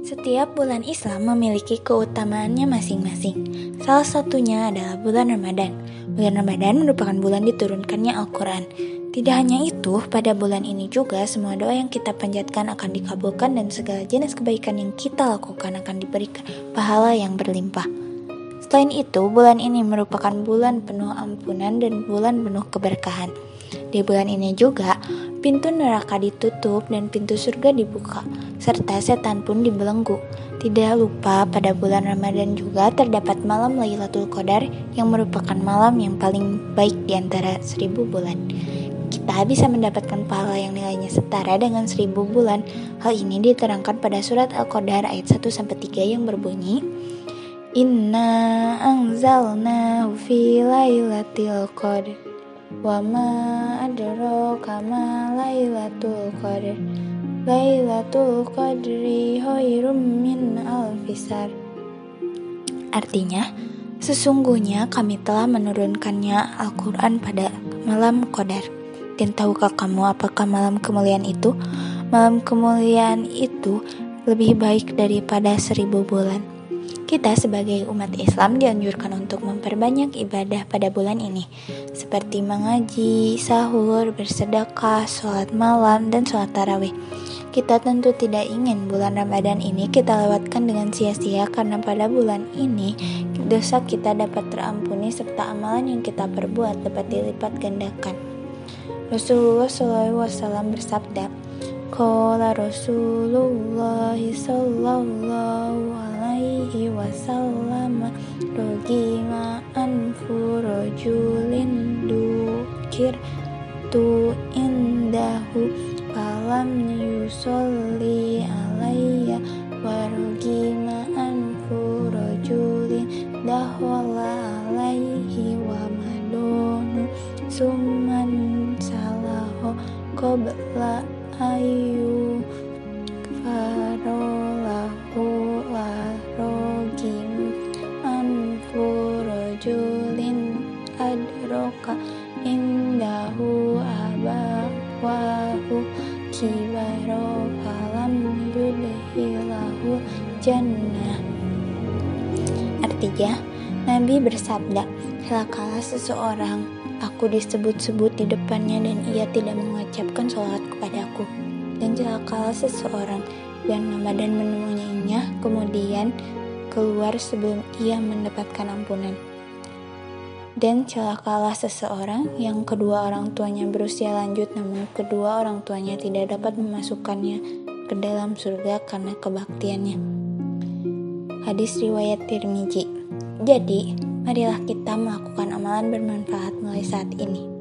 Setiap bulan Islam memiliki keutamaannya masing-masing. Salah satunya adalah bulan Ramadan. Bulan Ramadan merupakan bulan diturunkannya Al-Quran. Tidak hanya itu, pada bulan ini juga semua doa yang kita panjatkan akan dikabulkan dan segala jenis kebaikan yang kita lakukan akan diberikan pahala yang berlimpah. Selain itu, bulan ini merupakan bulan penuh ampunan dan bulan penuh keberkahan. Di bulan ini juga, pintu neraka ditutup dan pintu surga dibuka, serta setan pun dibelenggu. Tidak lupa pada bulan Ramadan juga terdapat malam Lailatul Qadar yang merupakan malam yang paling baik di antara seribu bulan. Kita bisa mendapatkan pahala yang nilainya setara dengan seribu bulan. Hal ini diterangkan pada surat Al-Qadar ayat 1-3 yang berbunyi, Inna anzalnahu fi lailatul qadar Wa ma adraka ma lailatul qadr Lailatul qadri khairum min alfisar Artinya, sesungguhnya kami telah menurunkannya Al-Quran pada malam Qadar. Dan tahukah kamu apakah malam kemuliaan itu? Malam kemuliaan itu lebih baik daripada seribu bulan. Kita sebagai umat Islam dianjurkan untuk memperbanyak ibadah pada bulan ini, seperti mengaji, sahur, bersedekah, sholat malam, dan sholat tarawih. Kita tentu tidak ingin bulan Ramadan ini kita lewatkan dengan sia-sia karena pada bulan ini dosa kita dapat terampuni serta amalan yang kita perbuat dapat dilipat gandakan. Rasulullah SAW bersabda, Qala Rasulullah sallallahu alaihi wasallam rogima anfu rojulin dukir tu indahu falam yusolli alaiya warogima anfu rojulin dahwala alaihi wa madonu summan salaho qabla ayu indahu abawahu kibaro yudhilahu jannah Artinya, Nabi bersabda, celakalah seseorang Aku disebut-sebut di depannya dan ia tidak mengucapkan sholat kepadaku. Dan celakalah seseorang yang Ramadan menemuinya kemudian keluar sebelum ia mendapatkan ampunan. Dan celakalah seseorang yang kedua orang tuanya berusia lanjut namun kedua orang tuanya tidak dapat memasukkannya ke dalam surga karena kebaktiannya. Hadis riwayat Tirmizi. Jadi, marilah kita melakukan amalan bermanfaat mulai saat ini.